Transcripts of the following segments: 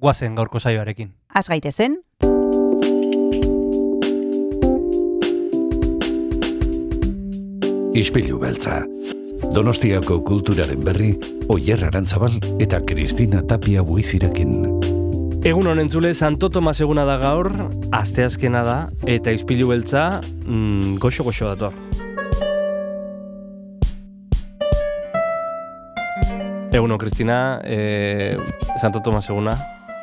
guazen gaurko saioarekin. Az gaitezen, Ispilu beltza. Donostiako kulturaren berri, Oyer Arantzabal eta Kristina Tapia buizirekin. Egun honen zule, Santo Tomas eguna da gaur, asteazkena da, eta izpilu beltza, mm, goxo-goxo dator. Egunon, Kristina, eh, Santo Tomas eguna,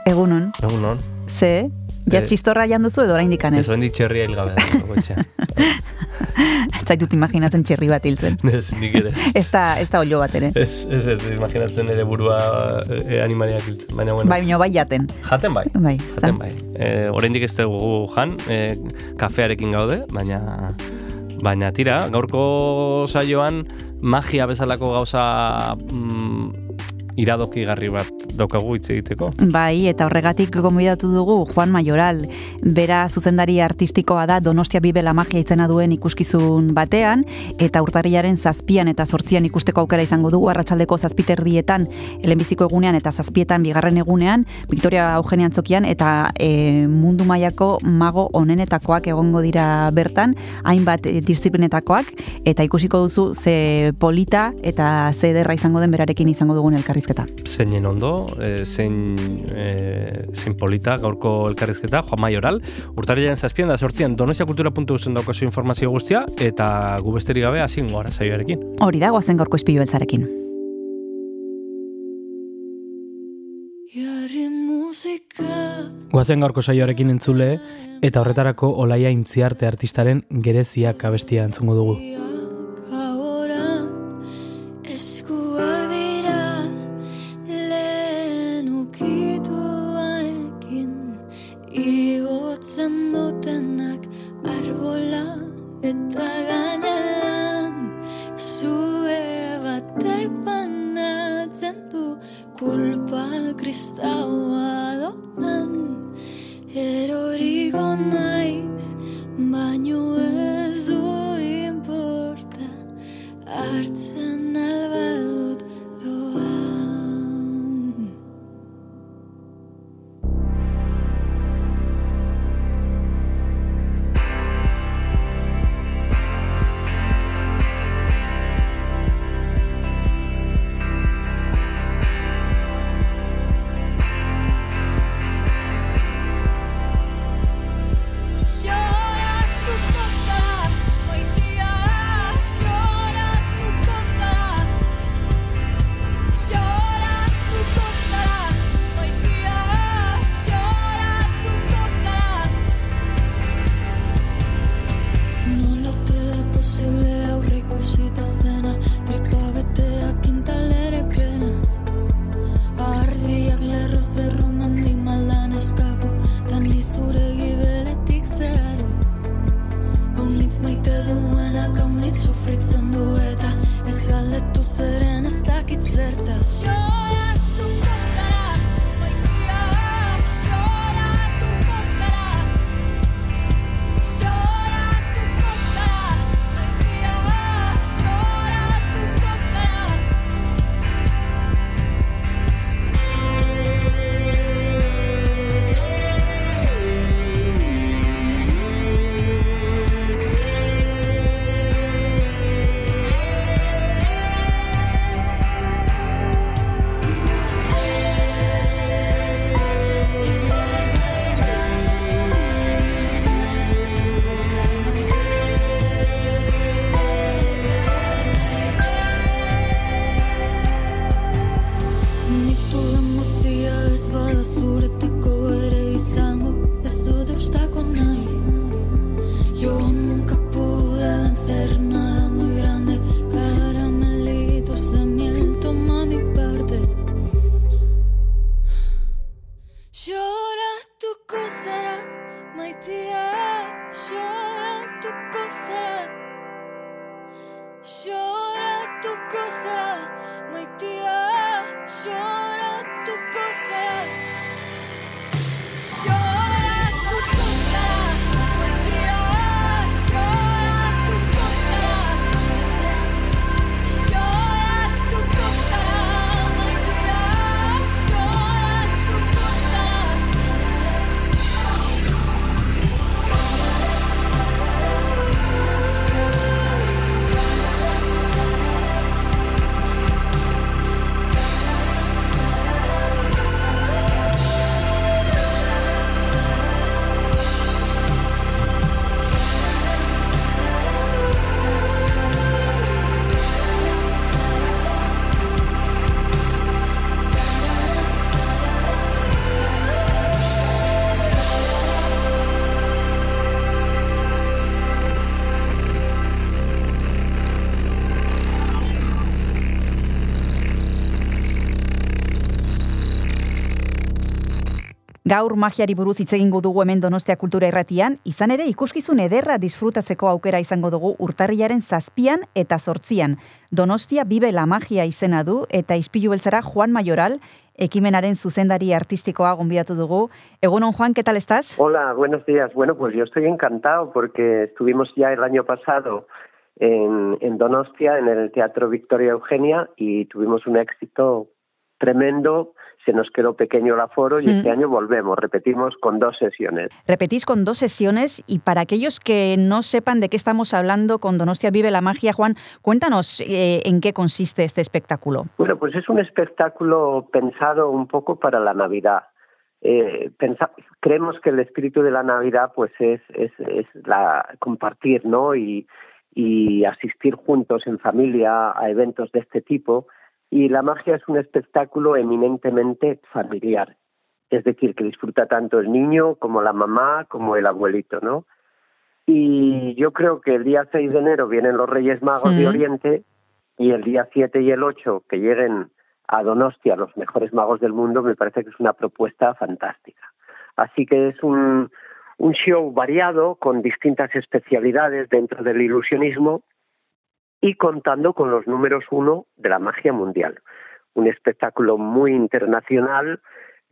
egunon, egunon. ze, ja Eh, txistorra janduzu edo oraindik Ez anez. oendik txerria hilgabe da, goetxe. Ez zaitut imaginatzen txerri bat hiltzen. Ez, nik ere. Ez da, ez da olio bat ere. Ez, ez, ez, imaginatzen ere burua e, animaliak hiltzen, baina bueno. Bai, bai jaten. Jaten bai. Bai, ez. Jaten bai. E, oraindik ez dugu jan, e, kafearekin gaude, baina baina tira, gaurko saioan magia bezalako gauza mm, iradokigarri bat daukagu hitz egiteko. Bai, eta horregatik gonbidatu dugu Juan Mayoral. Bera zuzendari artistikoa da Donostia Bibela magia itzena duen ikuskizun batean, eta urtarrilaren zazpian eta sortzian ikusteko aukera izango dugu arratsaldeko zazpiterdietan, helenbiziko egunean eta zazpietan bigarren egunean, Victoria Eugenia Antzokian, eta e, mundu mailako mago onenetakoak egongo dira bertan, hainbat e, disiplinetakoak, eta ikusiko duzu ze polita eta ze ederra izango den berarekin izango dugun elkarrizketa. Zeinen ondo, e, zein, e, zein polita gaurko elkarrizketa, Juan Mayoral, urtarrilaren zazpian da sortzian donostiakultura.uzen daukazu informazio guztia, eta gu besterik gabe hazin gara saioarekin. Hori da, goazen gorko izpilu beltzarekin. Guazen gaurko saioarekin entzule, eta horretarako olaia intziarte artistaren gereziak abestia entzungo dugu. Kristaua doan Eroriko naiz, baino ez du importa Hartzen albadut eskapo Tan zure gibeletik zero Haunitz maite duenak haunitz sufritzen du eta Ez galdetu zeren ez dakit zertaz. Lloratuko Gaur magiari buruz hitz egingo dugu hemen Donostia Kultura Irratian, izan ere ikuskizun ederra disfrutatzeko aukera izango dugu urtarrilaren zazpian eta sortzian. Donostia Bibe la Magia izena du eta izpilu beltzara Juan Mayoral, ekimenaren zuzendari artistikoa gonbidatu dugu. Egunon Juan, ¿qué tal estás? Hola, buenos días. Bueno, pues yo estoy encantado porque estuvimos ya el año pasado en, en Donostia, en el Teatro Victoria Eugenia, y tuvimos un éxito tremendo. Se nos quedó pequeño el aforo y Mm. este año volvemos, repetimos con dos sesiones. Repetís con dos sesiones y para aquellos que no sepan de qué estamos hablando con Donostia Vive la Magia, Juan, cuéntanos eh, en qué consiste este espectáculo. Bueno, pues es un espectáculo pensado un poco para la Navidad. Eh, pensa- creemos que el espíritu de la Navidad pues es, es, es la compartir, ¿no? Y, y asistir juntos en familia a eventos de este tipo. Y la magia es un espectáculo eminentemente familiar. Es decir, que disfruta tanto el niño como la mamá como el abuelito, ¿no? Y yo creo que el día 6 de enero vienen los Reyes Magos de Oriente y el día 7 y el 8 que lleguen a Donostia los mejores magos del mundo me parece que es una propuesta fantástica. Así que es un, un show variado con distintas especialidades dentro del ilusionismo y contando con los números uno de la magia mundial. Un espectáculo muy internacional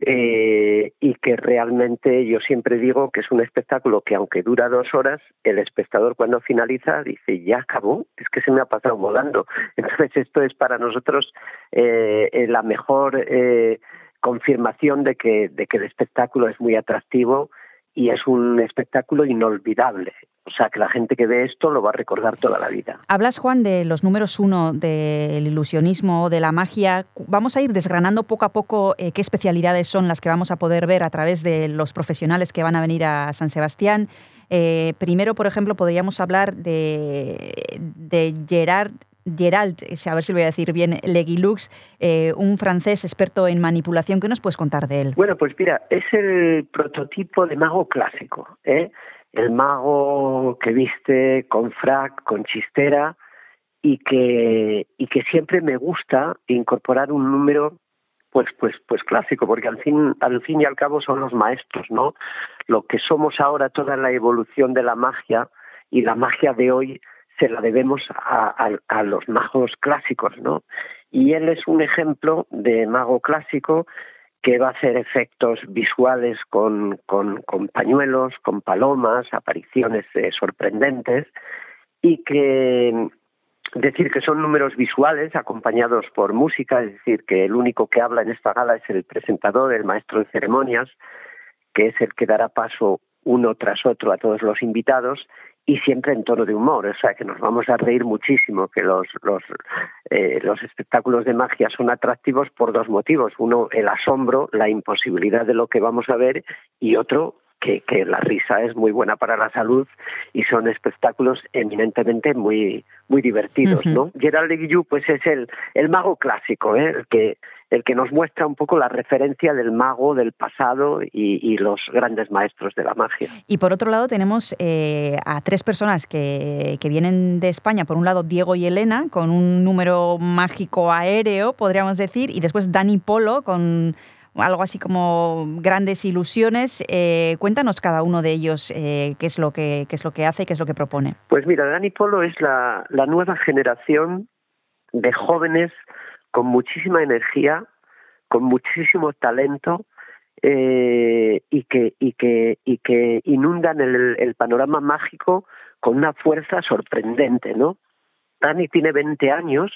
eh, y que realmente yo siempre digo que es un espectáculo que aunque dura dos horas, el espectador cuando finaliza dice, ya acabó, es que se me ha pasado volando. Entonces esto es para nosotros eh, eh, la mejor eh, confirmación de que, de que el espectáculo es muy atractivo y es un espectáculo inolvidable. O sea, que la gente que ve esto lo va a recordar toda la vida. Hablas, Juan, de los números uno del ilusionismo, de la magia. Vamos a ir desgranando poco a poco eh, qué especialidades son las que vamos a poder ver a través de los profesionales que van a venir a San Sebastián. Eh, primero, por ejemplo, podríamos hablar de, de Gerard Gerald, a ver si lo voy a decir bien, Leguilux, eh, un francés experto en manipulación. ¿Qué nos puedes contar de él? Bueno, pues mira, es el prototipo de mago clásico, ¿eh? El mago que viste con frac, con chistera y que y que siempre me gusta incorporar un número pues pues pues clásico porque al fin al fin y al cabo son los maestros, ¿no? Lo que somos ahora toda la evolución de la magia y la magia de hoy se la debemos a, los magos clásicos, ¿no? Y él es un ejemplo de mago clásico que va a hacer efectos visuales con, con, con pañuelos, con palomas, apariciones eh, sorprendentes y que decir que son números visuales acompañados por música, es decir, que el único que habla en esta gala es el presentador, el maestro de ceremonias, que es el que dará paso uno tras otro a todos los invitados y siempre en tono de humor, o sea que nos vamos a reír muchísimo, que los los eh, los espectáculos de magia son atractivos por dos motivos, uno el asombro, la imposibilidad de lo que vamos a ver y otro que, que la risa es muy buena para la salud y son espectáculos eminentemente muy muy divertidos. ¿no? Gerald Leguillou pues es el el mago clásico, ¿eh? el que el que nos muestra un poco la referencia del mago del pasado y, y los grandes maestros de la magia. Y por otro lado tenemos eh, a tres personas que, que vienen de España. Por un lado Diego y Elena, con un número mágico aéreo, podríamos decir, y después Dani Polo, con algo así como grandes ilusiones. Eh, cuéntanos cada uno de ellos eh, qué, es lo que, qué es lo que hace y qué es lo que propone. Pues mira, Dani Polo es la, la nueva generación de jóvenes con muchísima energía, con muchísimo talento eh, y, que, y, que, y que inundan el, el panorama mágico con una fuerza sorprendente, ¿no? Dani tiene 20 años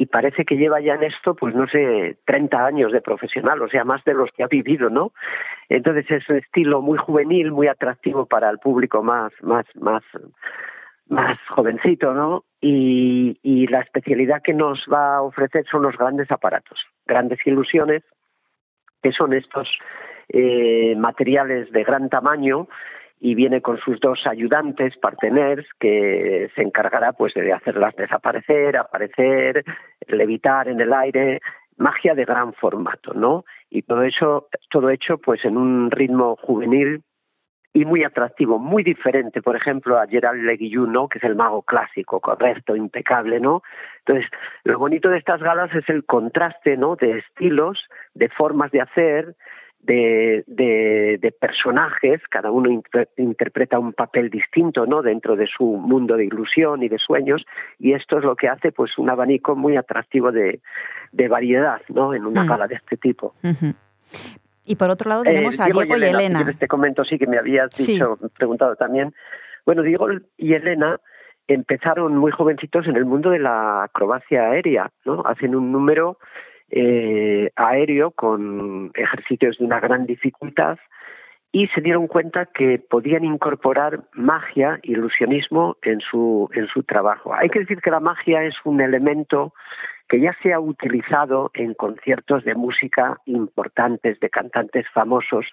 y parece que lleva ya en esto, pues no sé, 30 años de profesional, o sea, más de los que ha vivido, ¿no? Entonces es un estilo muy juvenil, muy atractivo para el público más, más, más, más jovencito, ¿no? Y, la especialidad que nos va a ofrecer son los grandes aparatos, grandes ilusiones, que son estos eh, materiales de gran tamaño y viene con sus dos ayudantes, parteners, que se encargará pues de hacerlas desaparecer, aparecer, levitar en el aire, magia de gran formato, ¿no? Y todo eso, todo hecho pues en un ritmo juvenil y muy atractivo, muy diferente, por ejemplo, a Gerald Leguillou, ¿no? que es el mago clásico, correcto, impecable, ¿no? Entonces, lo bonito de estas galas es el contraste, ¿no? De estilos, de formas de hacer, de, de, de personajes, cada uno inter- interpreta un papel distinto, ¿no? Dentro de su mundo de ilusión y de sueños, y esto es lo que hace, pues, un abanico muy atractivo de, de variedad, ¿no? En una Mm. gala de este tipo. Y por otro lado tenemos Eh, a Diego, y Elena. si quieres te comento, sí, que me habías Sí. preguntado también. Bueno, Diego y Elena empezaron muy jovencitos en el mundo de la acrobacia aérea, ¿no? Hacen un número eh, aéreo con ejercicios de una gran dificultad y se dieron cuenta que podían incorporar magia, ilusionismo en su en su trabajo. Hay que decir que la magia es un elemento que ya se ha utilizado en conciertos de música importantes, de cantantes famosos.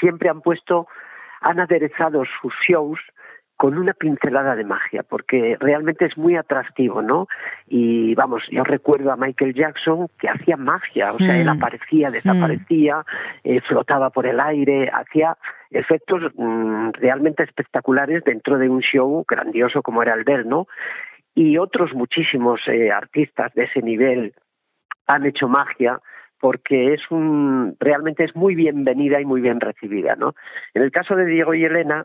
Siempre han puesto, han aderezado sus shows con una pincelada de magia, porque realmente es muy atractivo, ¿no? Y vamos, yo recuerdo a Michael Jackson que hacía magia, o sea, él aparecía, desaparecía, eh, flotaba por el aire, hacía efectos mm, realmente espectaculares dentro de un show grandioso como era el de él, ¿no? Y otros muchísimos eh, artistas de ese nivel han hecho magia porque es un realmente es muy bienvenida y muy bien recibida, ¿no? En el caso de Diego y Elena,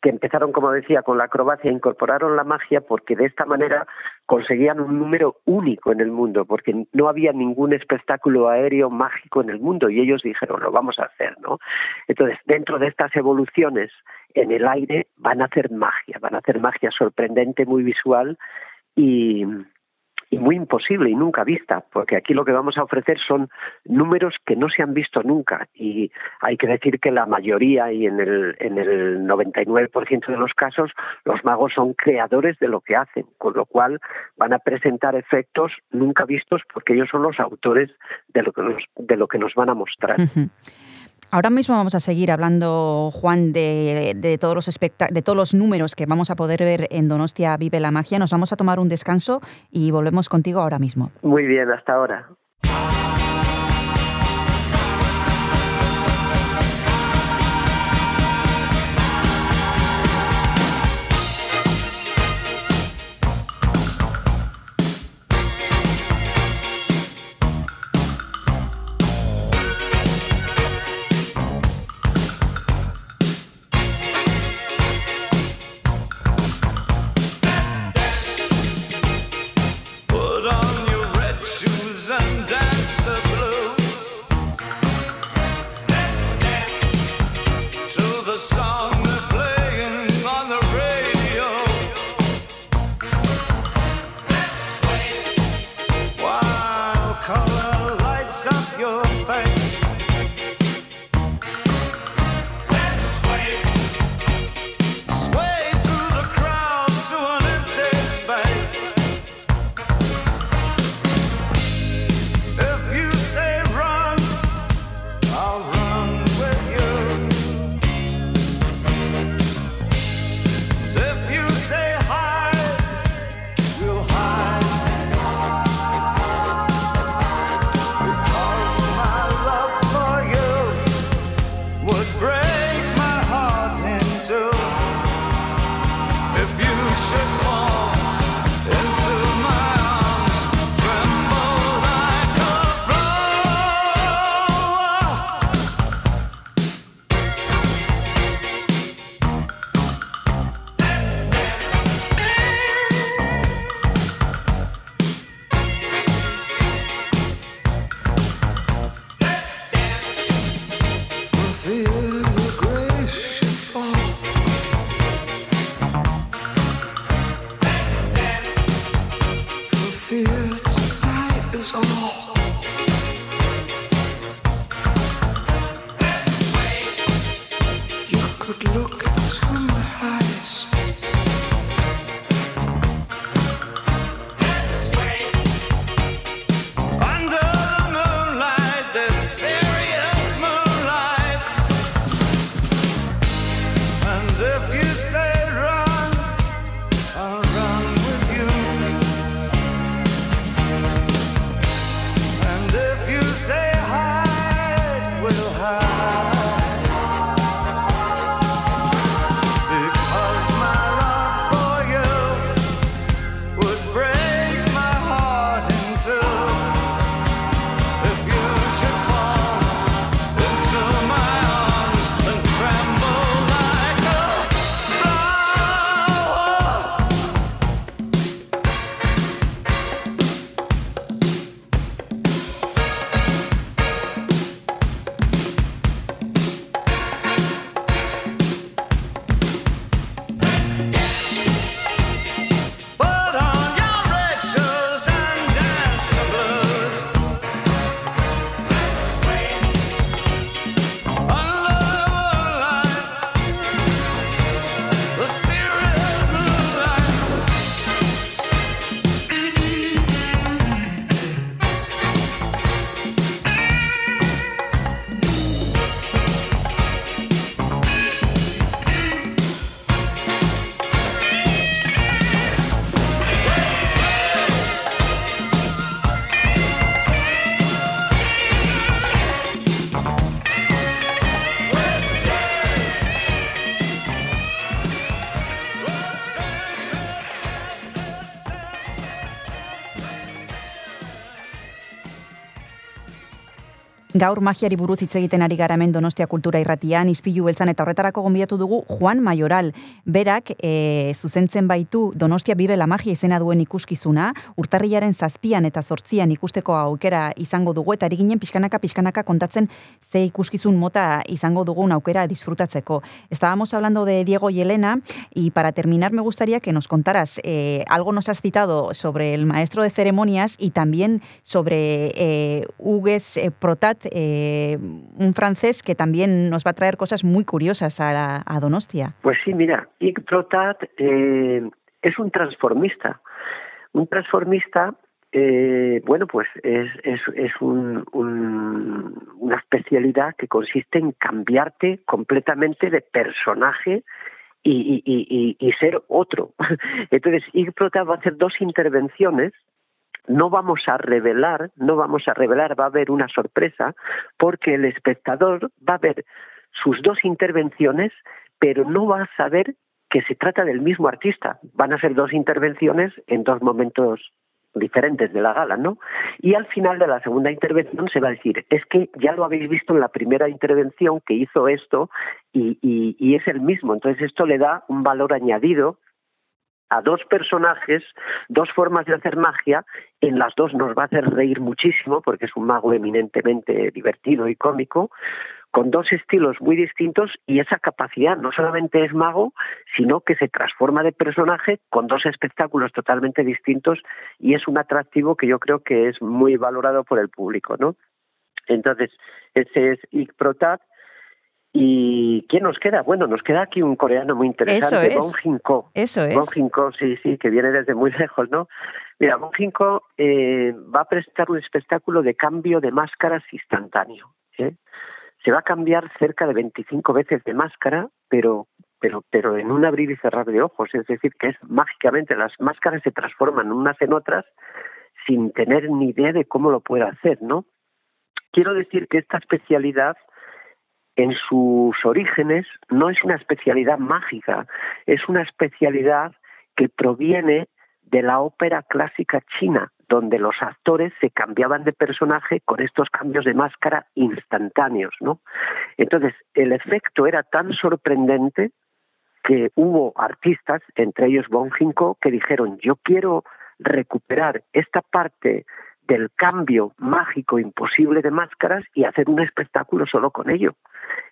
que empezaron, como decía, con la acrobacia, incorporaron la magia porque de esta manera conseguían un número único en el mundo, porque no había ningún espectáculo aéreo mágico en el mundo y ellos dijeron, lo vamos a hacer, ¿no? Entonces, dentro de estas evoluciones en el aire van a hacer magia, van a hacer magia sorprendente, muy visual y, y muy imposible y nunca vista, porque aquí lo que vamos a ofrecer son números que no se han visto nunca y hay que decir que la mayoría y en el, en el 99% de los casos los magos son creadores de lo que hacen, con lo cual van a presentar efectos nunca vistos porque ellos son los autores de lo que nos, de lo que nos van a mostrar. Ahora mismo vamos a seguir hablando, Juan, de, todos los de todos los números que vamos a poder ver en Donostia Vive la Magia. Nos vamos a tomar un descanso y volvemos contigo ahora mismo. Muy bien, hasta ahora. Gaur magiari buruz hitz egiten ari gara hemen Donostia Kultura Irratian, Ispilu beltzan eta horretarako gonbidatu dugu Juan Mayoral. Berak e, zuzentzen baitu Donostia Bibe la Magia izena duen ikuskizuna, urtarrilaren zazpian eta sortzian ikusteko aukera izango dugu, eta ari ginen pixkanaka pixkanaka kontatzen ze ikuskizun mota izango dugun aukera disfrutatzeko. Estábamos hablando de Diego y Elena, y para terminar me gustaría que nos contaras, eh, algo nos has citado sobre el maestro de ceremonias y también sobre eh, Hugues Protat, un francés que también nos va a traer cosas muy curiosas a, a Donostia. Pues sí, mira, Ig Protat eh, es un transformista. Un transformista, eh, bueno, pues es, es, es un- un- una especialidad que consiste en cambiarte completamente de personaje y, y- y- y- y ser otro. Entonces, Ig Protat va a hacer dos intervenciones no vamos a revelar, no vamos a revelar, va a haber una sorpresa, porque el espectador va a ver sus dos intervenciones, pero no va a saber que se trata del mismo artista. Van a ser dos intervenciones en dos momentos diferentes de la gala, ¿no? Y al final de la segunda intervención se va a decir, es que ya lo habéis visto en la primera intervención que hizo esto y, y- y es el mismo. Entonces esto le da un valor añadido a dos personajes, dos formas de hacer magia, en las dos nos va a hacer reír muchísimo, porque es un mago eminentemente divertido y cómico, con dos estilos muy distintos y esa capacidad no solamente es mago, sino que se transforma de personaje con dos espectáculos totalmente distintos y es un atractivo que yo creo que es muy valorado por el público, ¿no? Entonces, ese es Ik Protat. ¿Y quién nos queda? Bueno, nos queda aquí un coreano muy interesante, Eso es. Bong Jin-ko. Eso es. Bong Jin-ko, sí, sí, que viene desde muy lejos, ¿no? Mira, Bong Jin-ko eh, va a presentar un espectáculo de cambio de máscaras instantáneo. ¿eh? Se va a cambiar cerca de 25 veces de máscara, pero, pero, pero en un abrir y cerrar de ojos. Es decir, que es mágicamente las máscaras se transforman unas en otras sin tener ni idea de cómo lo puede hacer, ¿no? Quiero decir que esta especialidad en sus orígenes no es una especialidad mágica, es una especialidad que proviene de la ópera clásica china, donde los actores se cambiaban de personaje con estos cambios de máscara instantáneos, ¿no? Entonces, el efecto era tan sorprendente que hubo artistas, entre ellos Bong Joon-ho, que dijeron, yo quiero recuperar esta parte del cambio mágico imposible de máscaras y hacer un espectáculo solo con ello.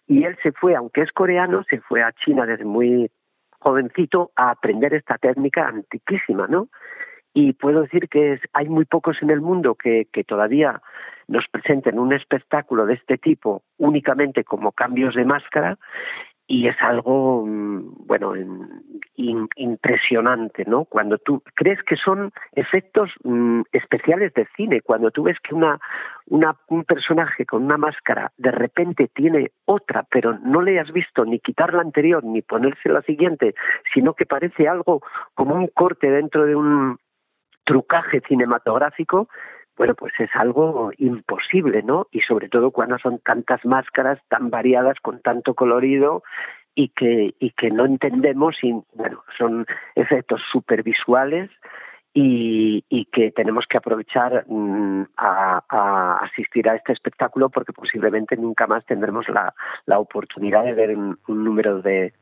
Y él se fue, aunque es coreano, se fue a China desde muy jovencito a aprender esta técnica antiquísima, ¿no? Y puedo decir que es, hay muy pocos en el mundo que, que todavía nos presenten un espectáculo de este tipo únicamente como cambios de máscara y es algo, mm, bueno, impresionante, ¿no? Cuando tú crees que son efectos mm, especiales de cine, cuando tú ves que una, una, un personaje con una máscara de repente tiene otra, pero no le has visto ni quitar la anterior ni ponerse la siguiente, sino que parece algo como un corte dentro de un trucaje cinematográfico, bueno, pues es algo imposible, ¿no? Y sobre todo cuando son tantas máscaras tan variadas con tanto colorido y que y que no entendemos y bueno, son efectos supervisuales y, y que tenemos que aprovechar mm, a, asistir a este espectáculo porque posiblemente nunca más tendremos la, la oportunidad de ver un número de,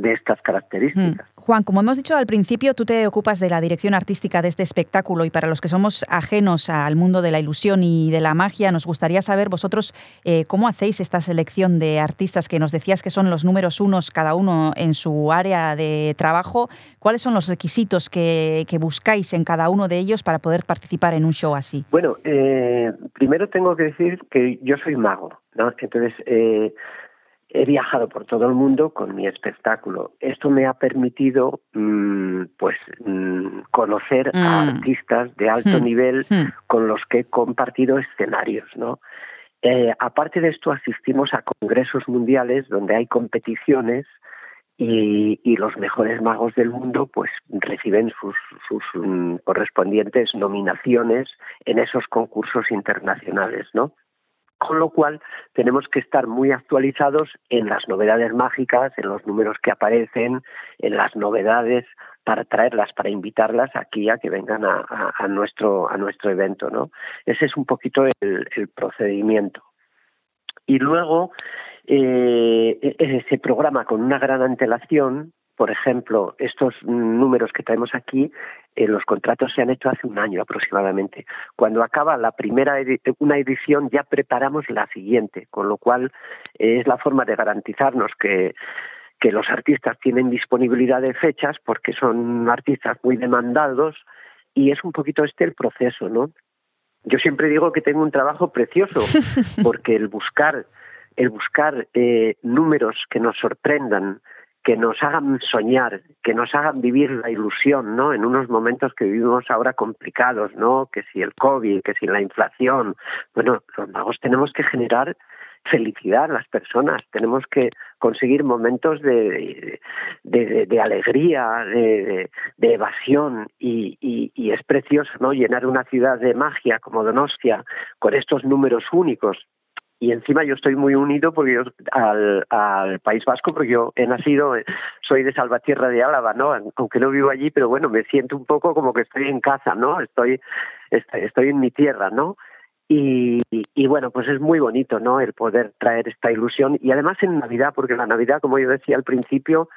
de estas características. Juan, como hemos dicho al principio, tú te ocupas de la dirección artística de este espectáculo y para los que somos ajenos al mundo de la ilusión y de la magia, nos gustaría saber vosotros eh, cómo hacéis esta selección de artistas que nos decías que son los números unos cada uno en su área de trabajo. ¿Cuáles son los requisitos que, que buscáis en cada uno de ellos para poder participar en un show así? Bueno, eh, primero tengo que decir que yo soy mago, ¿no? Entonces, eh, he viajado por todo el mundo con mi espectáculo. Esto me ha permitido, mm, pues, mm, conocer a Mm. artistas de alto Hmm. nivel Hmm. con los que he compartido escenarios, ¿no? Eh, aparte de esto, asistimos a congresos mundiales donde hay competiciones y, y los mejores magos del mundo pues reciben sus, sus correspondientes nominaciones en esos concursos internacionales, ¿no? Con lo cual tenemos que estar muy actualizados en las novedades mágicas, en los números que aparecen, en las novedades para traerlas, para invitarlas aquí a que vengan a, nuestro a nuestro evento, ¿no? Ese es un poquito el, procedimiento. y luego eh, eh, se programa con una gran antelación. Por ejemplo, estos números que traemos aquí, eh, los contratos se han hecho hace un año aproximadamente. Cuando acaba la primera edi- una edición ya preparamos la siguiente, con lo cual eh, es la forma de garantizarnos que que los artistas tienen disponibilidad de fechas porque son artistas muy demandados y es un poquito este el proceso, ¿no? Yo siempre digo que tengo un trabajo precioso porque el buscar el buscar eh, números que nos sorprendan, que nos hagan soñar, que nos hagan vivir la ilusión, ¿no? En unos momentos que vivimos ahora complicados, ¿no? Que si el COVID, que si la inflación. Bueno, los magos tenemos que generar felicidad a las personas, tenemos que conseguir momentos de, de, alegría, de evasión y, y- y es precioso, ¿no? Llenar una ciudad de magia como Donostia con estos números únicos y encima yo estoy muy unido porque yo, al, al País Vasco porque yo he nacido, eh, soy de Salvatierra de Álava, ¿no? Aunque no vivo allí, pero bueno, me siento un poco como que estoy en casa, ¿no? Estoy, estoy, estoy en mi tierra, ¿no? Y, y bueno, pues es muy bonito, ¿no? El poder traer esta ilusión y además en Navidad, porque la Navidad, como yo decía al principio,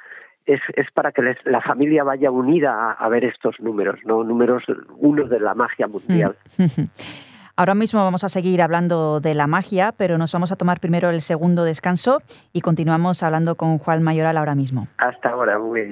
es, es para que les- la familia vaya unida a, a ver estos números, ¿no? Números unos de la magia mundial. Ahora mismo vamos a seguir hablando de la magia, pero nos vamos a tomar primero el segundo descanso y continuamos hablando con Juan Mayoral ahora mismo. Hasta ahora, muy.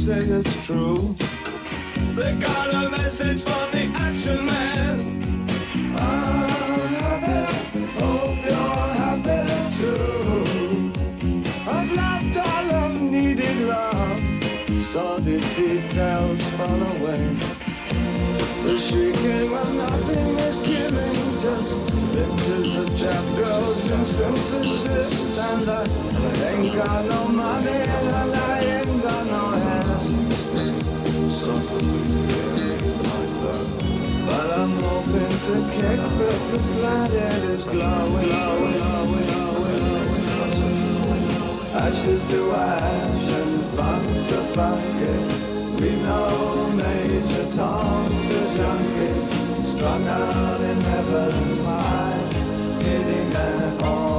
Say it's true. They got a message from the action man. I'm happy, hope you're happy too. I've loved all I've needed love. Saw the details fall away. The shrieking when nothing is killing, just pictures of chap girls and synthesis. And I ain't got no money But I'm hoping to kick because glad it is glowing, glowing, glowing. Ashes to ash and funk to funky. We know Major Tom's a junkie, strung out in heaven's high, hitting an all-time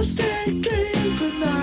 I'll stay tonight.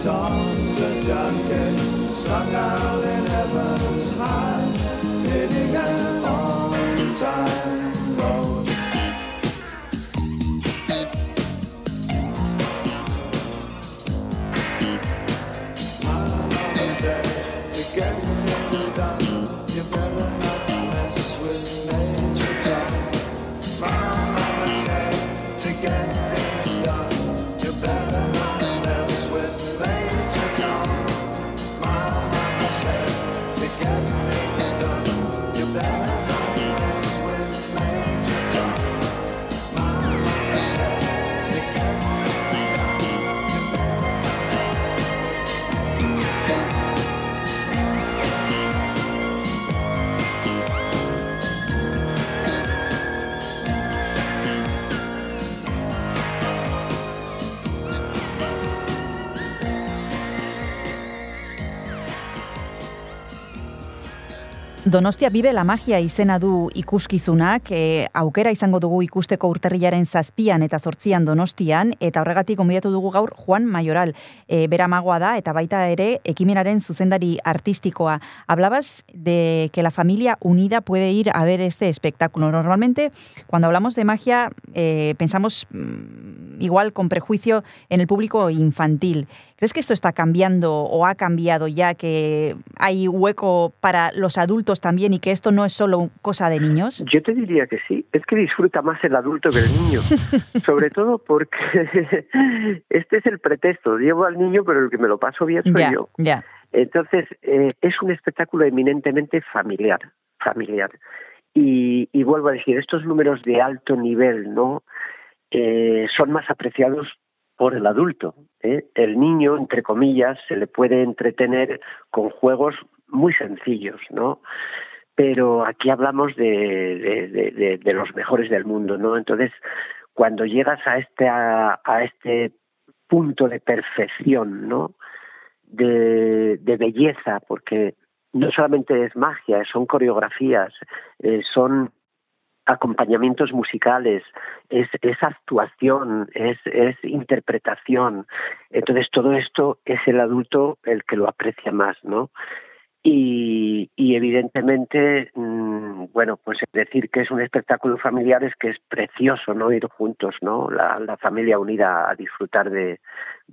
Tom's a junkie, strung out Donostia Bibe la Magia izena du ikuskizunak, e, aukera izango dugu ikusteko urterrilaren zazpian eta zortzian Donostian, eta horregatik gonbidatu dugu Juan Mayoral, e, bera magoa da, eta baita ere ekimenaren zuzendari artistikoa. Hablabas de que la familia unida puede ir a ver este espectáculo. Normalmente, cuando hablamos de magia, eh, pensamos mm, igual con prejuicio en el público infantil. ¿Crees que esto está cambiando o ha cambiado ya que hay hueco para los adultos también y que esto no es solo cosa de niños? Yo te diría que sí. Es que disfruta más el adulto que el niño. Sobre todo porque este es el pretexto. Llevo al niño, pero el que me lo paso bien soy ya, yo. ya. Entonces, eh, es un espectáculo eminentemente familiar, familiar. Y, y vuelvo a decir, estos números de alto nivel, ¿no? Eh, son más apreciados por el adulto. ¿eh? El niño, entre comillas, se le puede entretener con juegos muy sencillos, ¿no? Pero aquí hablamos de, los mejores del mundo, ¿no? Entonces, cuando llegas a este, a, este punto de perfección, ¿no? de, de belleza, porque no solamente es magia, son coreografías, eh, son acompañamientos musicales, es, actuación, es, interpretación. Entonces todo esto es el adulto el que lo aprecia más, ¿no? Y, evidentemente, mm, bueno, pues decir que es un espectáculo familiar es que es precioso, ¿no? Ir juntos, ¿no? La, familia unida a disfrutar de,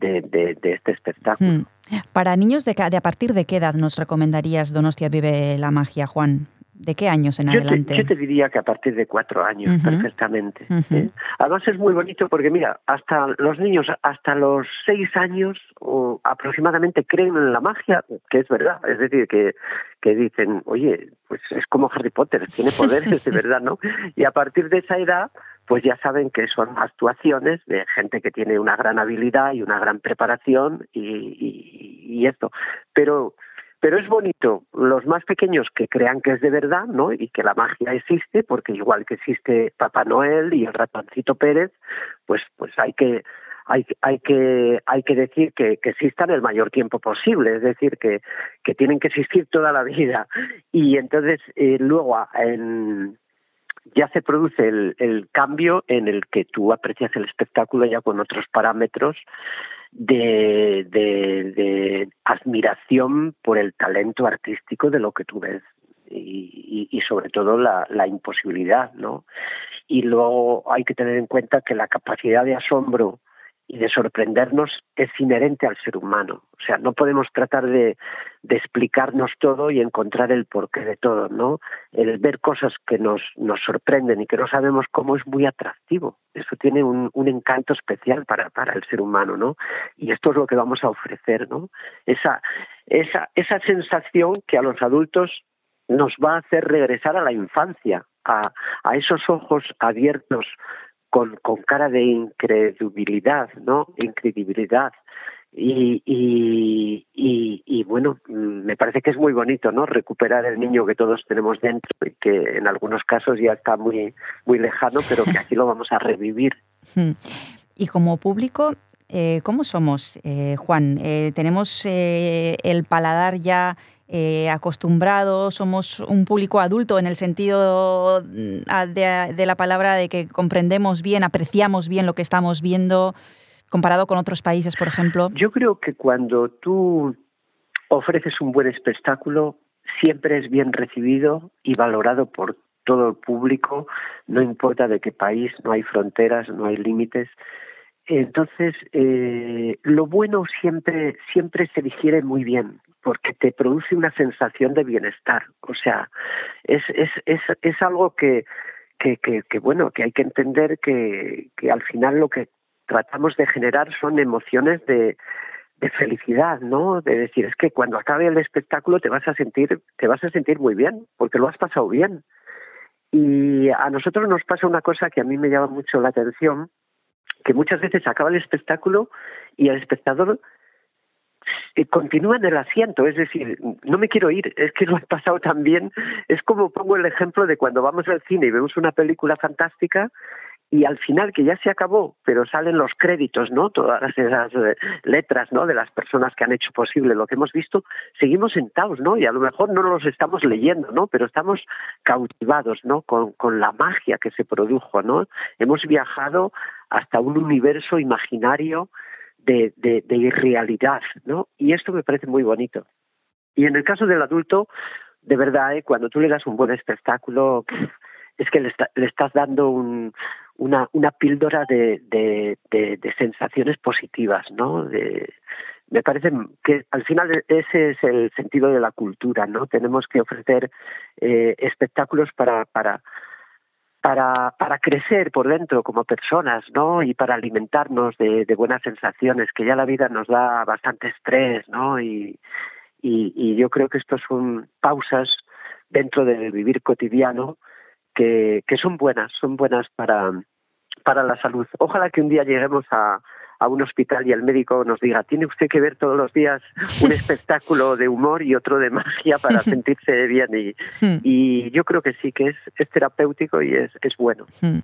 este espectáculo. Hmm. Para niños de, de a partir de qué edad nos recomendarías Donostia Vive la Magia, Juan? ¿De qué años en Yo te, adelante? yo te diría que a partir de cuatro años, perfectamente. ¿eh? Además es muy bonito porque, mira, hasta los niños, hasta los seis años o aproximadamente creen en la magia, que es verdad. Es decir, que, que dicen, oye, pues es como Harry Potter, tiene poderes de verdad, ¿no? Y a partir de esa edad, pues ya saben que son actuaciones de gente que tiene una gran habilidad y una gran preparación y, y, y esto. Pero pero es bonito los más pequeños que crean que es de verdad, ¿no? Y que la magia existe, porque igual que existe Papá Noel y el ratoncito Pérez, pues pues hay que hay, hay que hay que decir que, existan el mayor tiempo posible, es decir, que, que tienen que existir toda la vida. Y entonces eh, luego ya se produce el, el cambio en el que tú aprecias el espectáculo ya con otros parámetros de, de, de admiración por el talento artístico de lo que tú ves y, y, y sobre todo la, la imposibilidad, ¿no? Y luego hay que tener en cuenta que la capacidad de asombro y de sorprendernos es inherente al ser humano. O sea, no podemos tratar de, explicarnos todo y encontrar el porqué de todo, ¿no? El ver cosas que nos, nos sorprenden y que no sabemos cómo es muy atractivo. Eso tiene un, un encanto especial para, para el ser humano, ¿no? Y esto es lo que vamos a ofrecer, ¿no? Esa, esa, esa sensación que a los adultos nos va a hacer regresar a la infancia, a, a esos ojos abiertos con, con cara de incredulidad, ¿no? Incredibilidad. Y, y, y, y, bueno, me parece que es muy bonito, ¿no? Recuperar el niño que todos tenemos dentro y que en algunos casos ya está muy, muy lejano, pero que aquí lo vamos a revivir. Hmm. Y como público, eh, ¿cómo somos, eh, Juan? Eh, ¿Tenemos eh, el paladar ya eh, acostumbrado? ¿Somos un público adulto en el sentido mm, de, de la palabra de que comprendemos bien, apreciamos bien lo que estamos viendo comparado con otros países, por ejemplo? Yo creo que cuando tú ofreces un buen espectáculo, siempre es bien recibido y valorado por todo el público, no importa de qué país, no hay fronteras, no hay límites. Entonces, eh, lo bueno siempre, siempre se digiere muy bien, porque te produce una sensación de bienestar. O sea, es, es, es, es algo que, que, que, que, bueno, que hay que entender que, que al final lo que tratamos de generar son emociones de, de felicidad, ¿no? De decir, es que cuando acabe el espectáculo te vas a sentir, te vas a sentir muy bien, porque lo has pasado bien. Y a nosotros nos pasa una cosa que a mí me llama mucho la atención, que muchas veces acaba el espectáculo y el espectador eh, continúa en el asiento, es decir, no me quiero ir, es que lo he pasado tan bien. Es como pongo el ejemplo de cuando vamos al cine y vemos una película fantástica y al final que ya se acabó, pero salen los créditos, ¿no? Todas esas eh, letras, ¿no? De las personas que han hecho posible lo que hemos visto, seguimos sentados, ¿no? Y a lo mejor no los estamos leyendo, ¿no? Pero estamos cautivados, ¿no? Con, con la magia que se produjo, ¿no? Hemos viajado hasta un universo imaginario de, irrealidad, ¿no? Y esto me parece muy bonito. Y en el caso del adulto, de verdad, ¿eh? cuando tú le das un buen espectáculo, es que le, está- le estás dando un, una, una píldora de, de, de, de sensaciones positivas, ¿no? De, me parece que al final ese es el sentido de la cultura, ¿no? Tenemos que ofrecer eh, espectáculos para, para, para, para crecer por dentro como personas, ¿no? Y para alimentarnos de, buenas sensaciones, que ya la vida nos da bastante estrés, ¿no? Y, y, y yo creo que estos son pausas dentro del vivir cotidiano que, que son buenas, son buenas para, para la salud. Ojalá que un día lleguemos a, a un hospital y el médico nos diga, tiene usted que ver todos los días un espectáculo de humor y otro de magia para sentirse bien. Y, Hmm. y yo creo que sí, que es, es terapéutico y es, es bueno. Mm.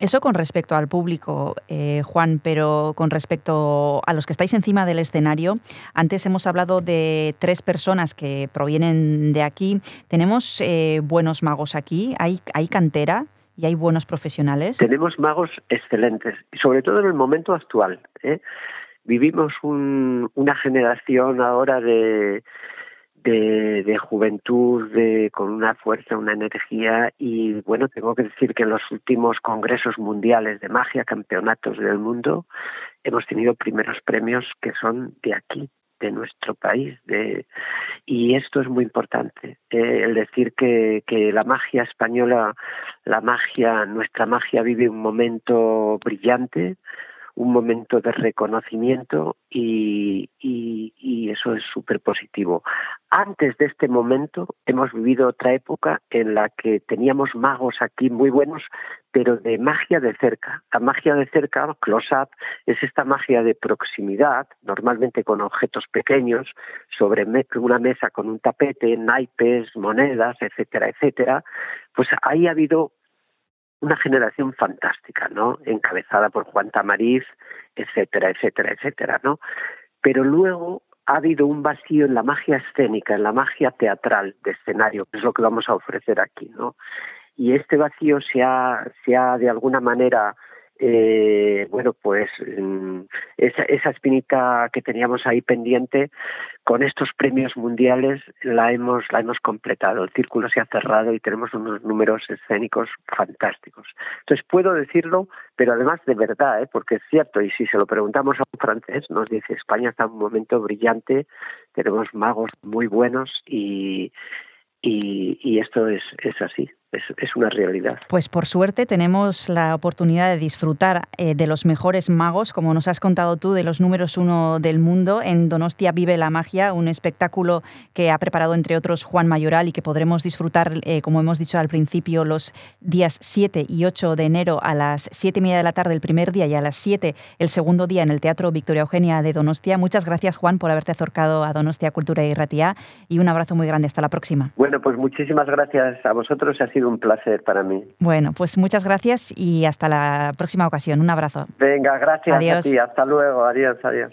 Eso con respecto al público, eh, Juan, pero con respecto a los que estáis encima del escenario, antes hemos hablado de tres personas que provienen de aquí. ¿Tenemos eh, buenos magos aquí? ¿Hay, ¿Hay cantera y hay buenos profesionales? Tenemos magos excelentes, sobre todo en el momento actual. ¿eh? Vivimos un- una generación ahora de, de, de juventud, de, con una fuerza, una energía, y bueno, tengo que decir que en los últimos congresos mundiales de magia, campeonatos del mundo, hemos tenido primeros premios que son de aquí, de nuestro país, de, y esto es muy importante, eh, el decir que, que la magia española, la magia, nuestra magia vive un momento brillante, un momento de reconocimiento y, eso es súper positivo. Antes de este momento hemos vivido otra época en la que teníamos magos aquí muy buenos, pero de magia de cerca. La magia de cerca, close-up, es esta magia de proximidad, normalmente con objetos pequeños, sobre una mesa con un tapete, naipes, monedas, etcétera, etcétera. Pues ahí ha habido una generación fantástica, ¿no? Encabezada por Juan Tamariz, etcétera, etcétera, etcétera, ¿no? Pero luego ha habido un vacío en la magia escénica, en la magia teatral de escenario, que es lo que vamos a ofrecer aquí, ¿no? Y este vacío se ha, se ha de alguna manera, eh, bueno, pues mm, esa, esa espinita que teníamos ahí pendiente, con estos premios mundiales la hemos, la hemos completado. El círculo se ha cerrado y tenemos unos números escénicos fantásticos. Entonces puedo decirlo, pero además de verdad, ¿eh? porque es cierto, y si se lo preguntamos a un francés, nos dice España está en un momento brillante, tenemos magos muy buenos y, y, y esto es, es así, es, es una realidad. Pues por suerte tenemos la oportunidad de disfrutar eh, de los mejores magos, como nos has contado tú, de los números uno del mundo. En Donostia Vive la Magia, un espectáculo que ha preparado entre otros Juan Mayoral y que podremos disfrutar, eh, como hemos dicho al principio, los días 7 y 8 de enero a las 7 y media de la tarde el primer día y a las 7 el segundo día en el Teatro Victoria Eugenia de Donostia. Muchas gracias, Juan, por haberte acercado a Donostia Cultura y Ratia y un abrazo muy grande. Hasta la próxima. Bueno, pues muchísimas gracias a vosotros, ha sido un placer para mí. Bueno, pues muchas gracias y hasta la próxima ocasión. Un abrazo. Venga, gracias Adiós. a ti, hasta luego, adiós, adiós.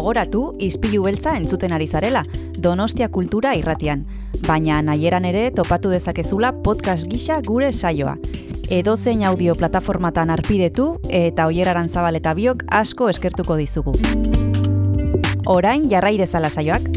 Gogoratu ispilu beltza entzuten ari zarela, Donostia Kultura irratian. Baina nahieran ere topatu dezakezula podcast gisa gure saioa. Edozein audio plataformatan arpidetu eta oieraran zabal eta biok asko eskertuko dizugu. Orain jarrai dezala saioak.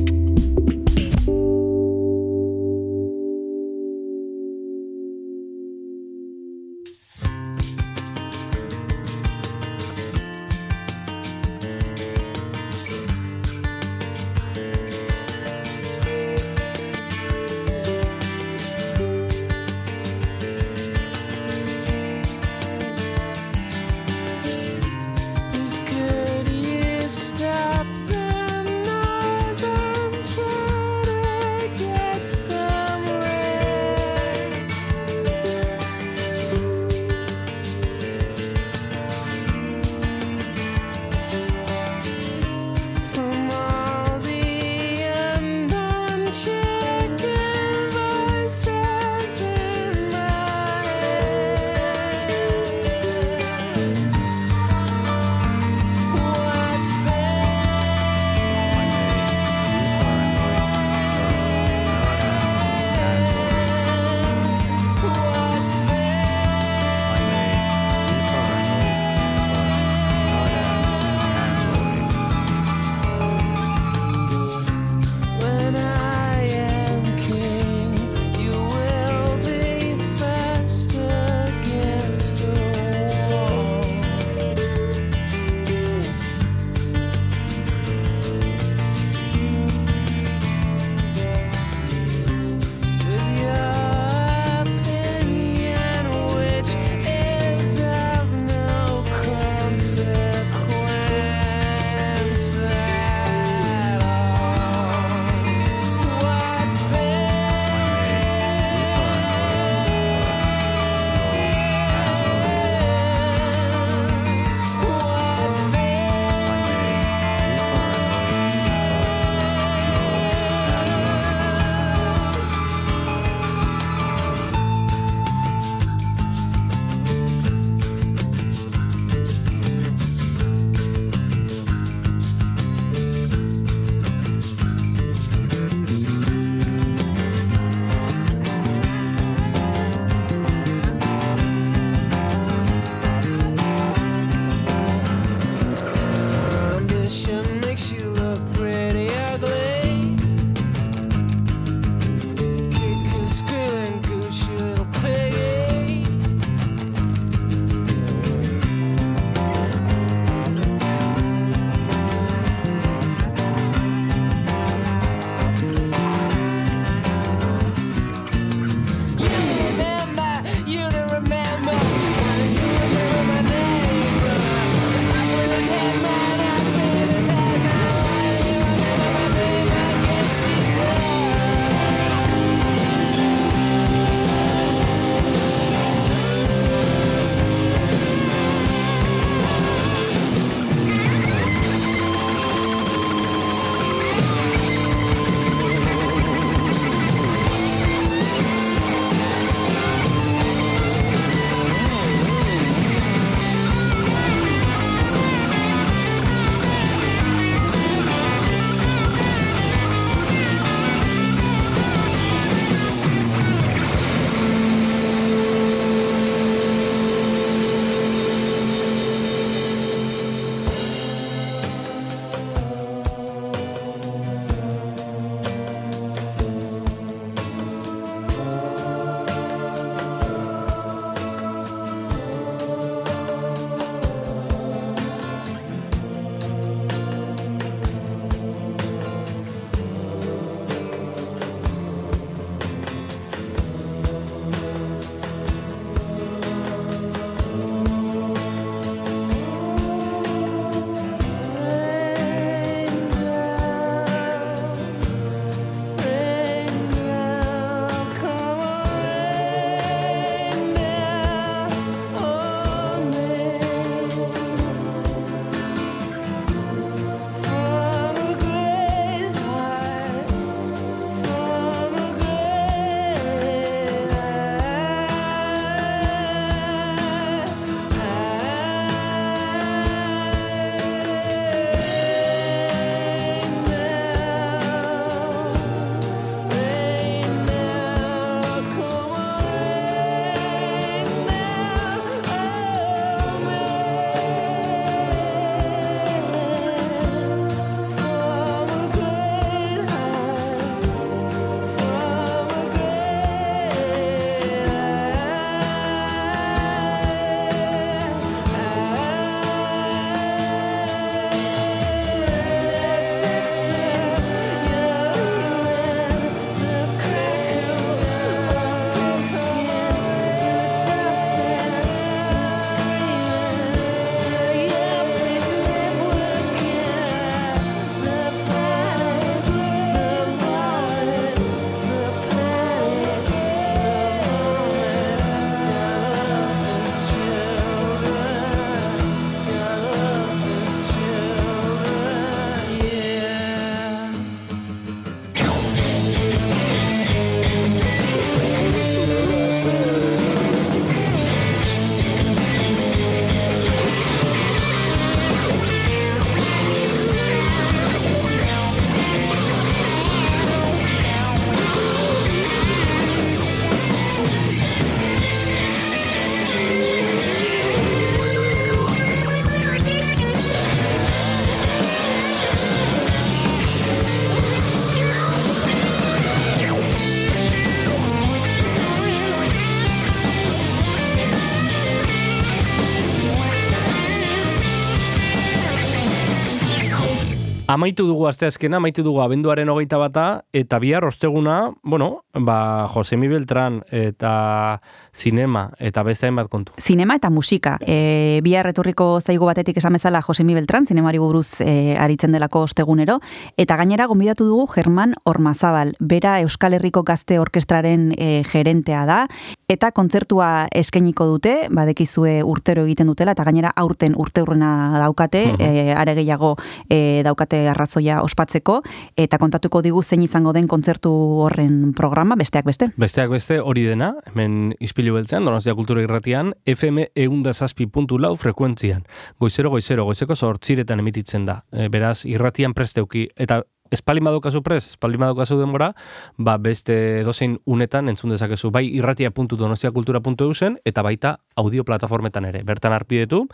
Amaitu dugu asteazkena, amaitu dugu abenduaren hogeita bata, eta bihar osteguna, bueno, ba, Josemi Beltran eta zinema, eta beste hainbat kontu. Zinema eta musika. E, bihar etorriko zaigu batetik esan bezala Josemi Beltran, zinemari buruz e, aritzen delako ostegunero, eta gainera gonbidatu dugu German Ormazabal, bera Euskal Herriko Gazte Orkestraren e, gerentea da, eta kontzertua eskainiko dute, badekizue urtero egiten dutela, eta gainera aurten urteurrena daukate, e, are gehiago e, daukate arrazoia ospatzeko, eta kontatuko digu zein izango den kontzertu horren programa, besteak beste. Besteak beste hori dena, hemen izpilu beltzean, Donostia Kultura Irratian, FM eundazazpi puntu lau frekuentzian. Goizero, goizero, goizeko sortziretan emititzen da. E, beraz, irratian presteuki. Eta espalin badukazu prez, espalin badukazu denbora, ba beste dozein unetan entzun dezakezu. Bai irratia.donostiakultura.eusen eta baita audio plataformetan ere. Bertan arpidetu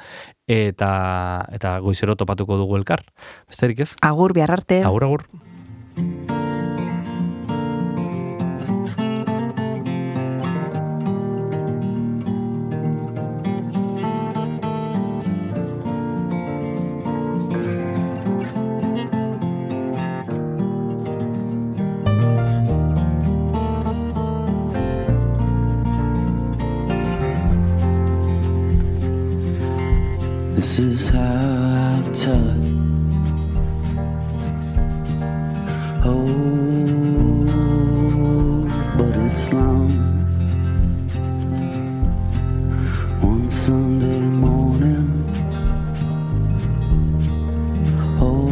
eta eta goizero topatuko dugu elkar. Besterik ez? Agur, bihar arte. Agur, agur. This is how I tell it. Oh, but it's long. One Sunday morning. Oh,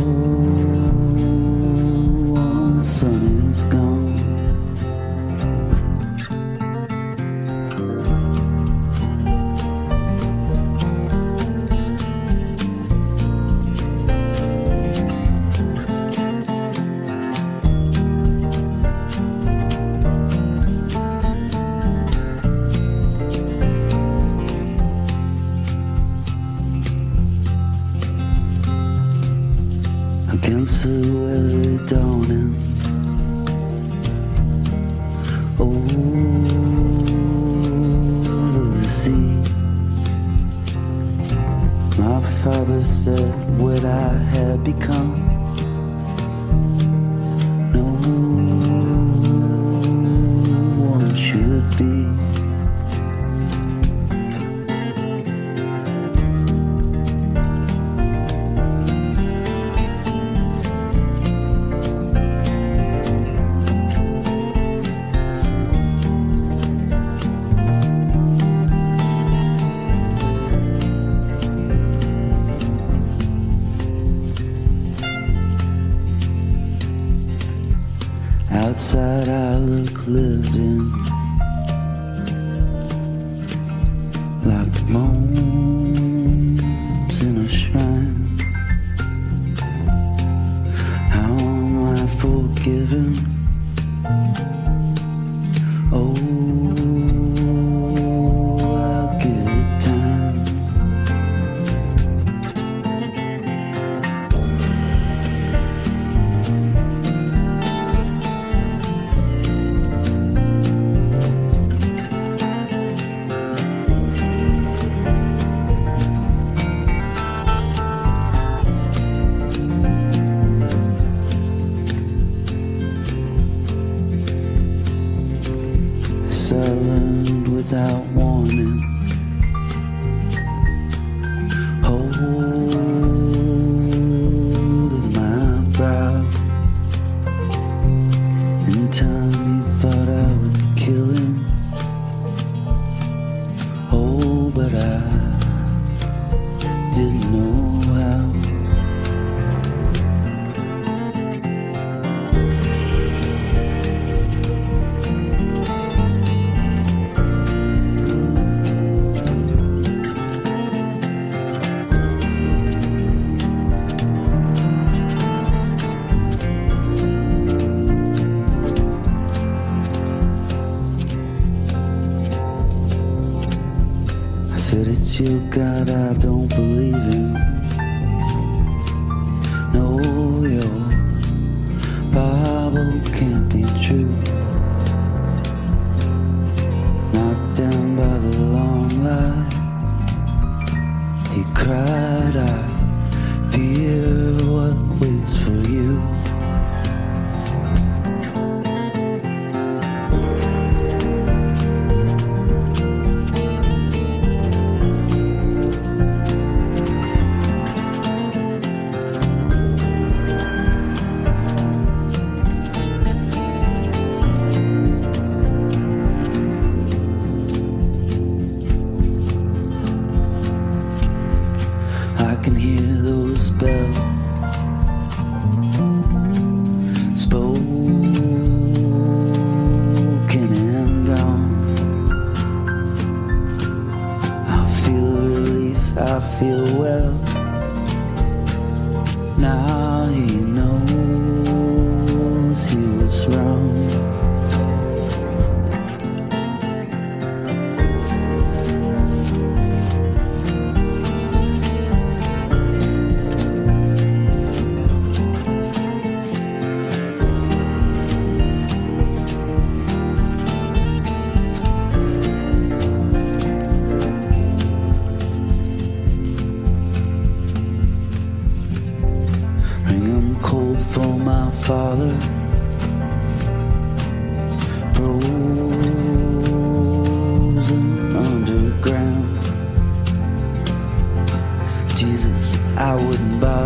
one sun is gone. Be.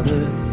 father.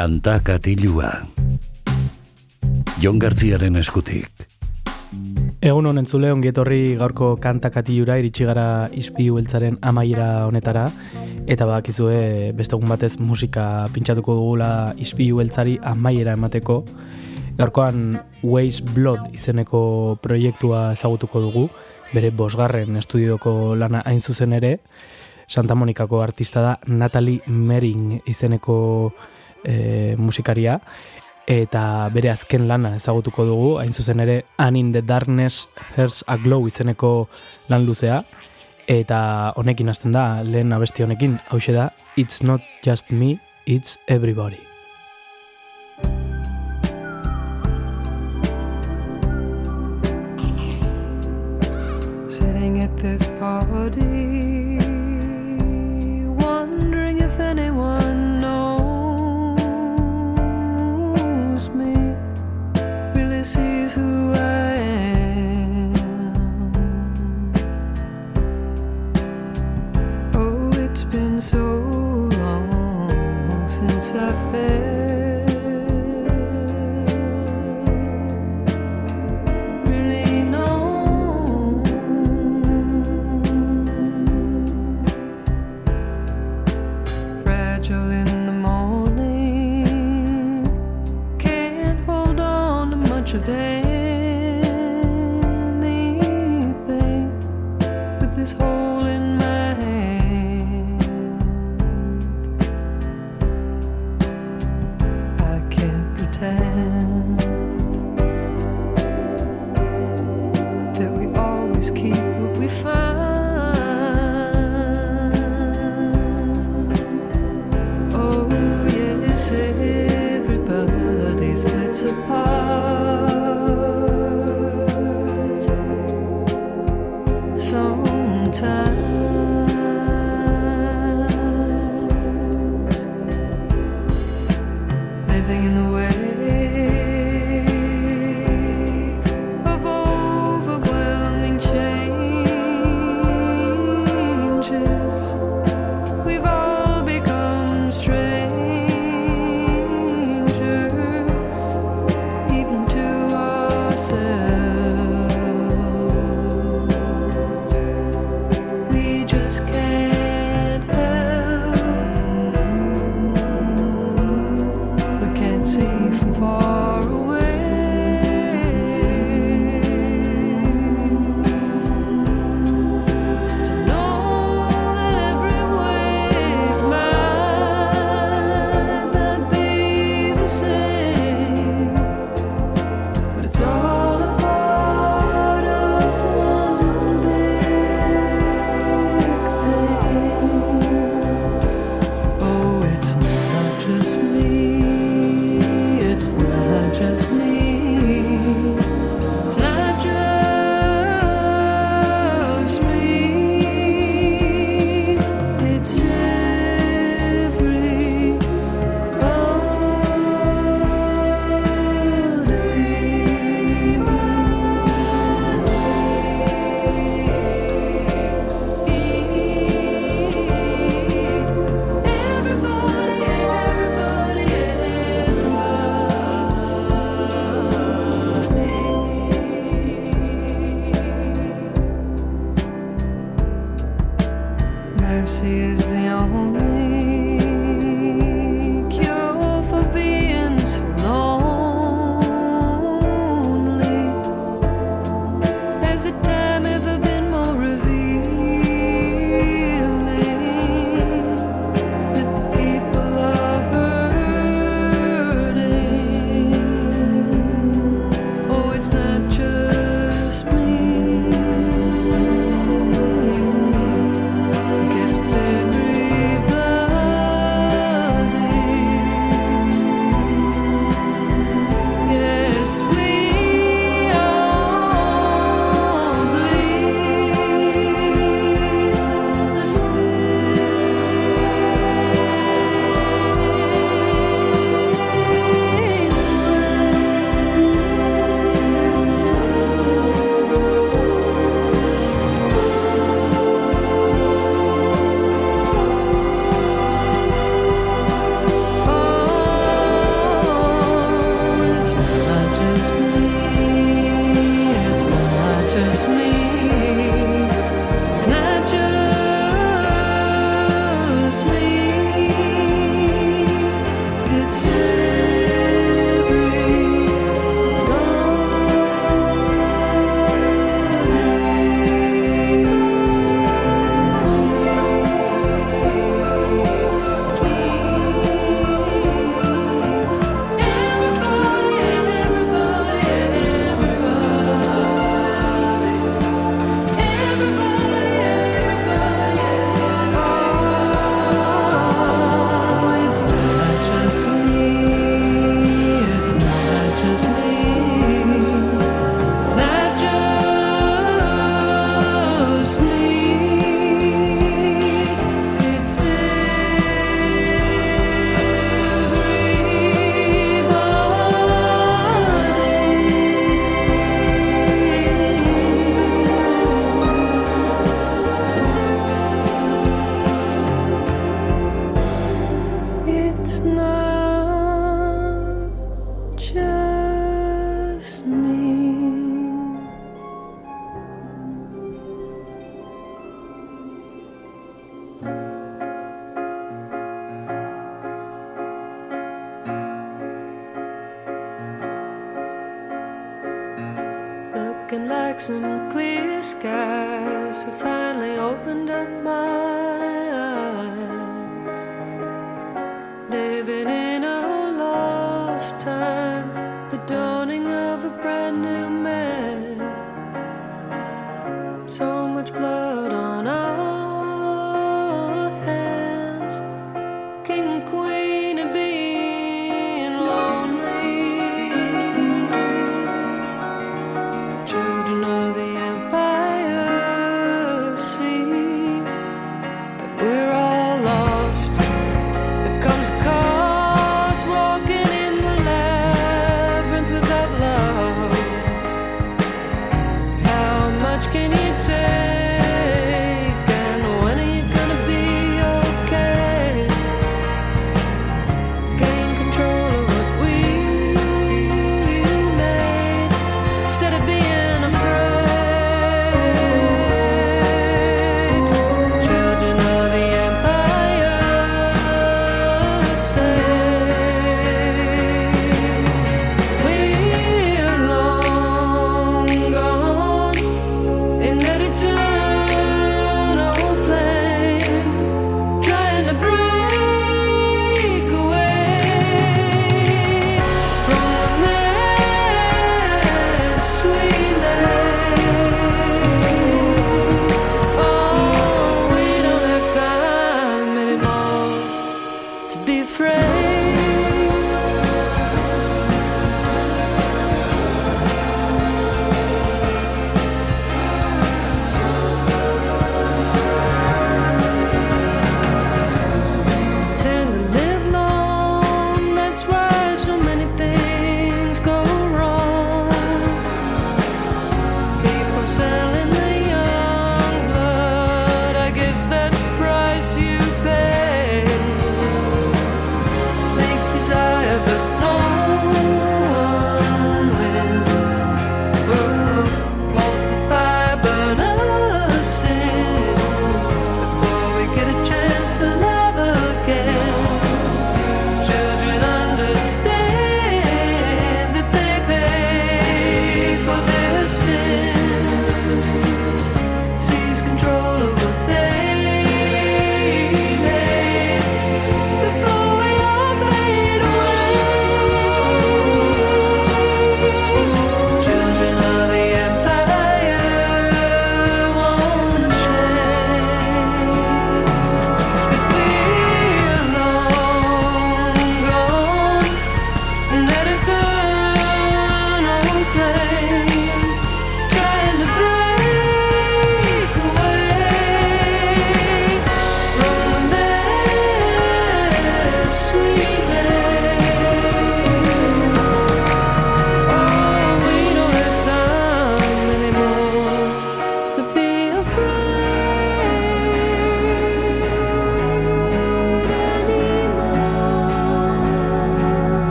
Kanta katilua. Jon Gartziaren eskutik. Egun honen zule ongietorri gaurko kanta katilura iritsi gara ispilu beltzaren amaiera honetara eta badakizue beste egun batez musika pintxatuko dugula ispilu beltzari amaiera emateko gaurkoan Waze Blood izeneko proiektua ezagutuko dugu bere bosgarren estudioko lana hain zuzen ere Santa Monikako artista da Natalie Mering izeneko e, musikaria eta bere azken lana ezagutuko dugu, hain zuzen ere An in the Darkness Hearts a Glow izeneko lan luzea, eta honekin hasten da, lehen abesti honekin, hause da It's not just me, it's everybody. Sitting at this party, been so long since I felt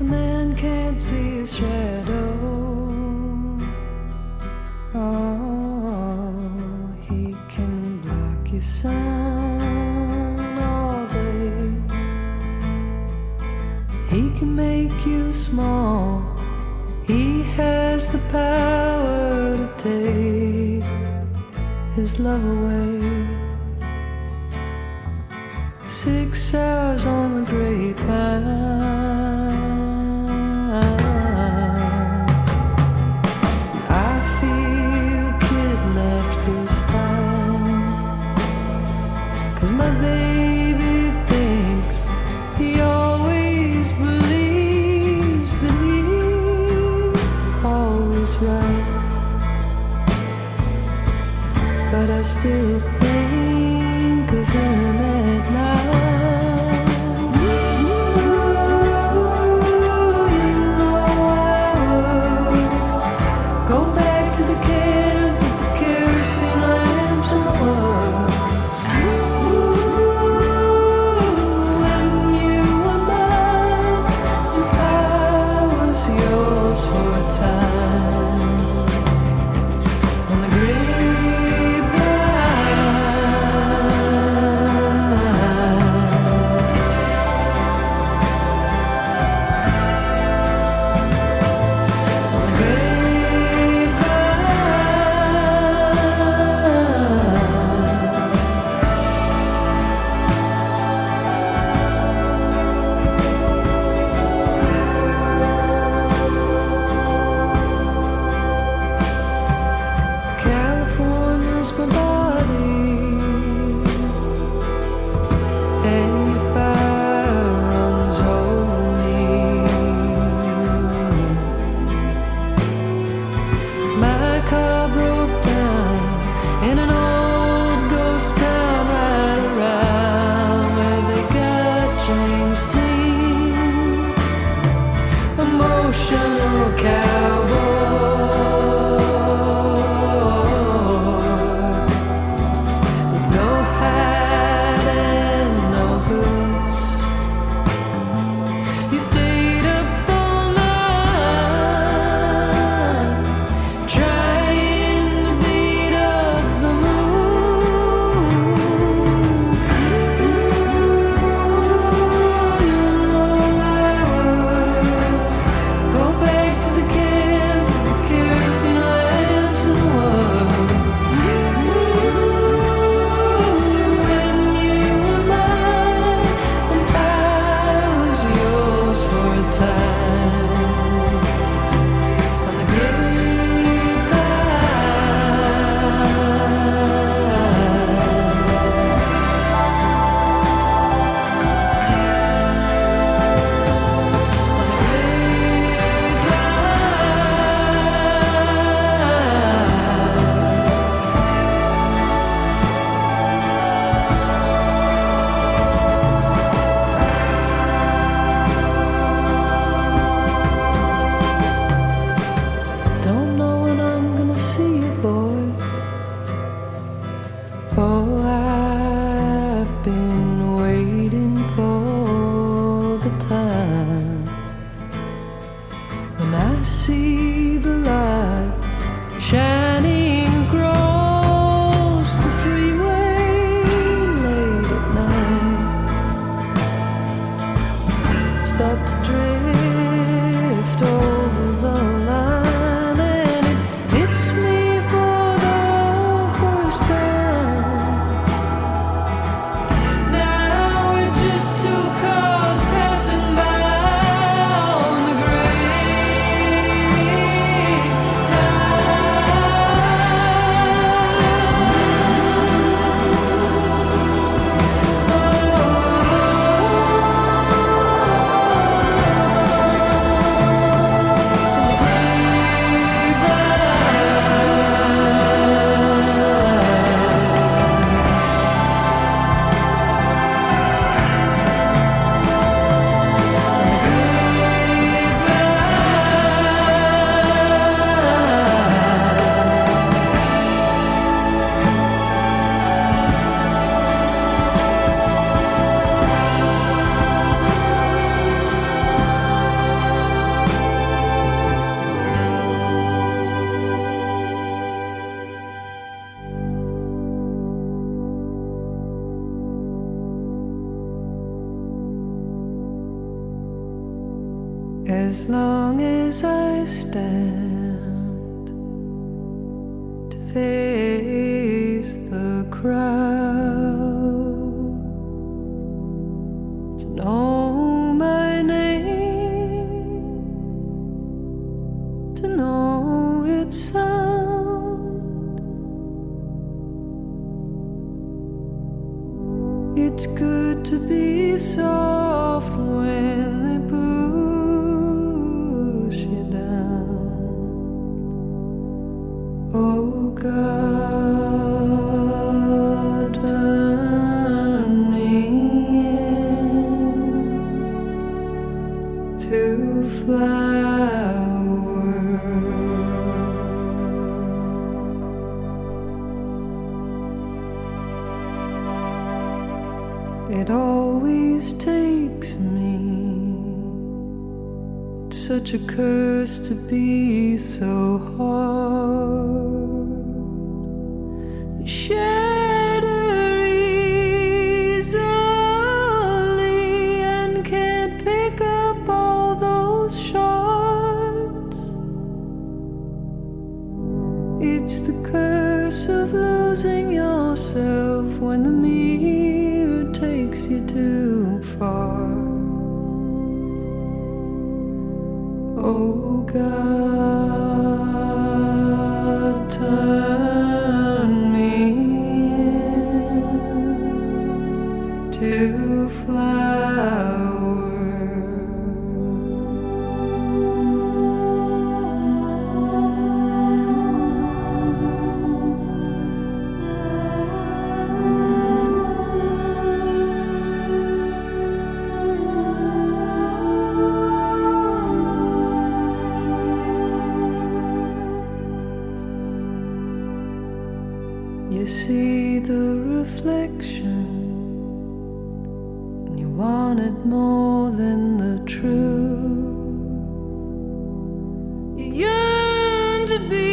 A man can't see his shadow. Oh, he can block your sun all day. He can make you small. He has the power to take his love away. Six hours see the light. be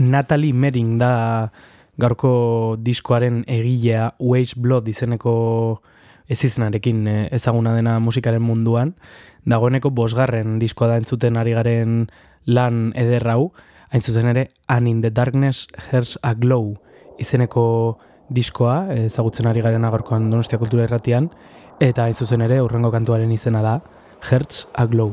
Natalie Mering da gaurko diskoaren egilea Waste Blood izeneko ez izenarekin eh, ezaguna dena musikaren munduan. Dagoeneko bosgarren diskoa da entzuten ari garen lan eder hau, hain zuzen ere And in the Darkness Here's a Glow izeneko diskoa, ezagutzen ari garen gaurkoan Donostia Kultura Irratian, eta hain zuzen ere urrengo kantuaren izena da Hearts a Glow.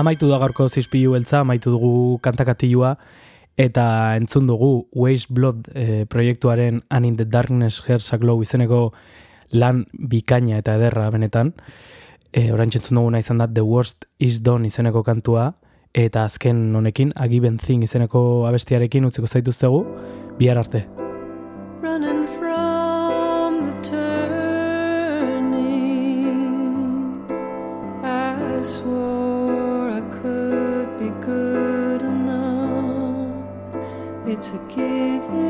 Amaitu da gaurko zizpilu beltza, amaitu dugu kantakatilua, eta entzun dugu Waste Blood eh, proiektuaren An in the Darkness Hearts a Glow izeneko lan bikaina eta ederra benetan. E, eh, Orain txentzun duguna izan da The Worst Is Done izeneko kantua, eta azken honekin A Thing izeneko abestiarekin utziko zaituztegu, bihar arte. Running it's a given.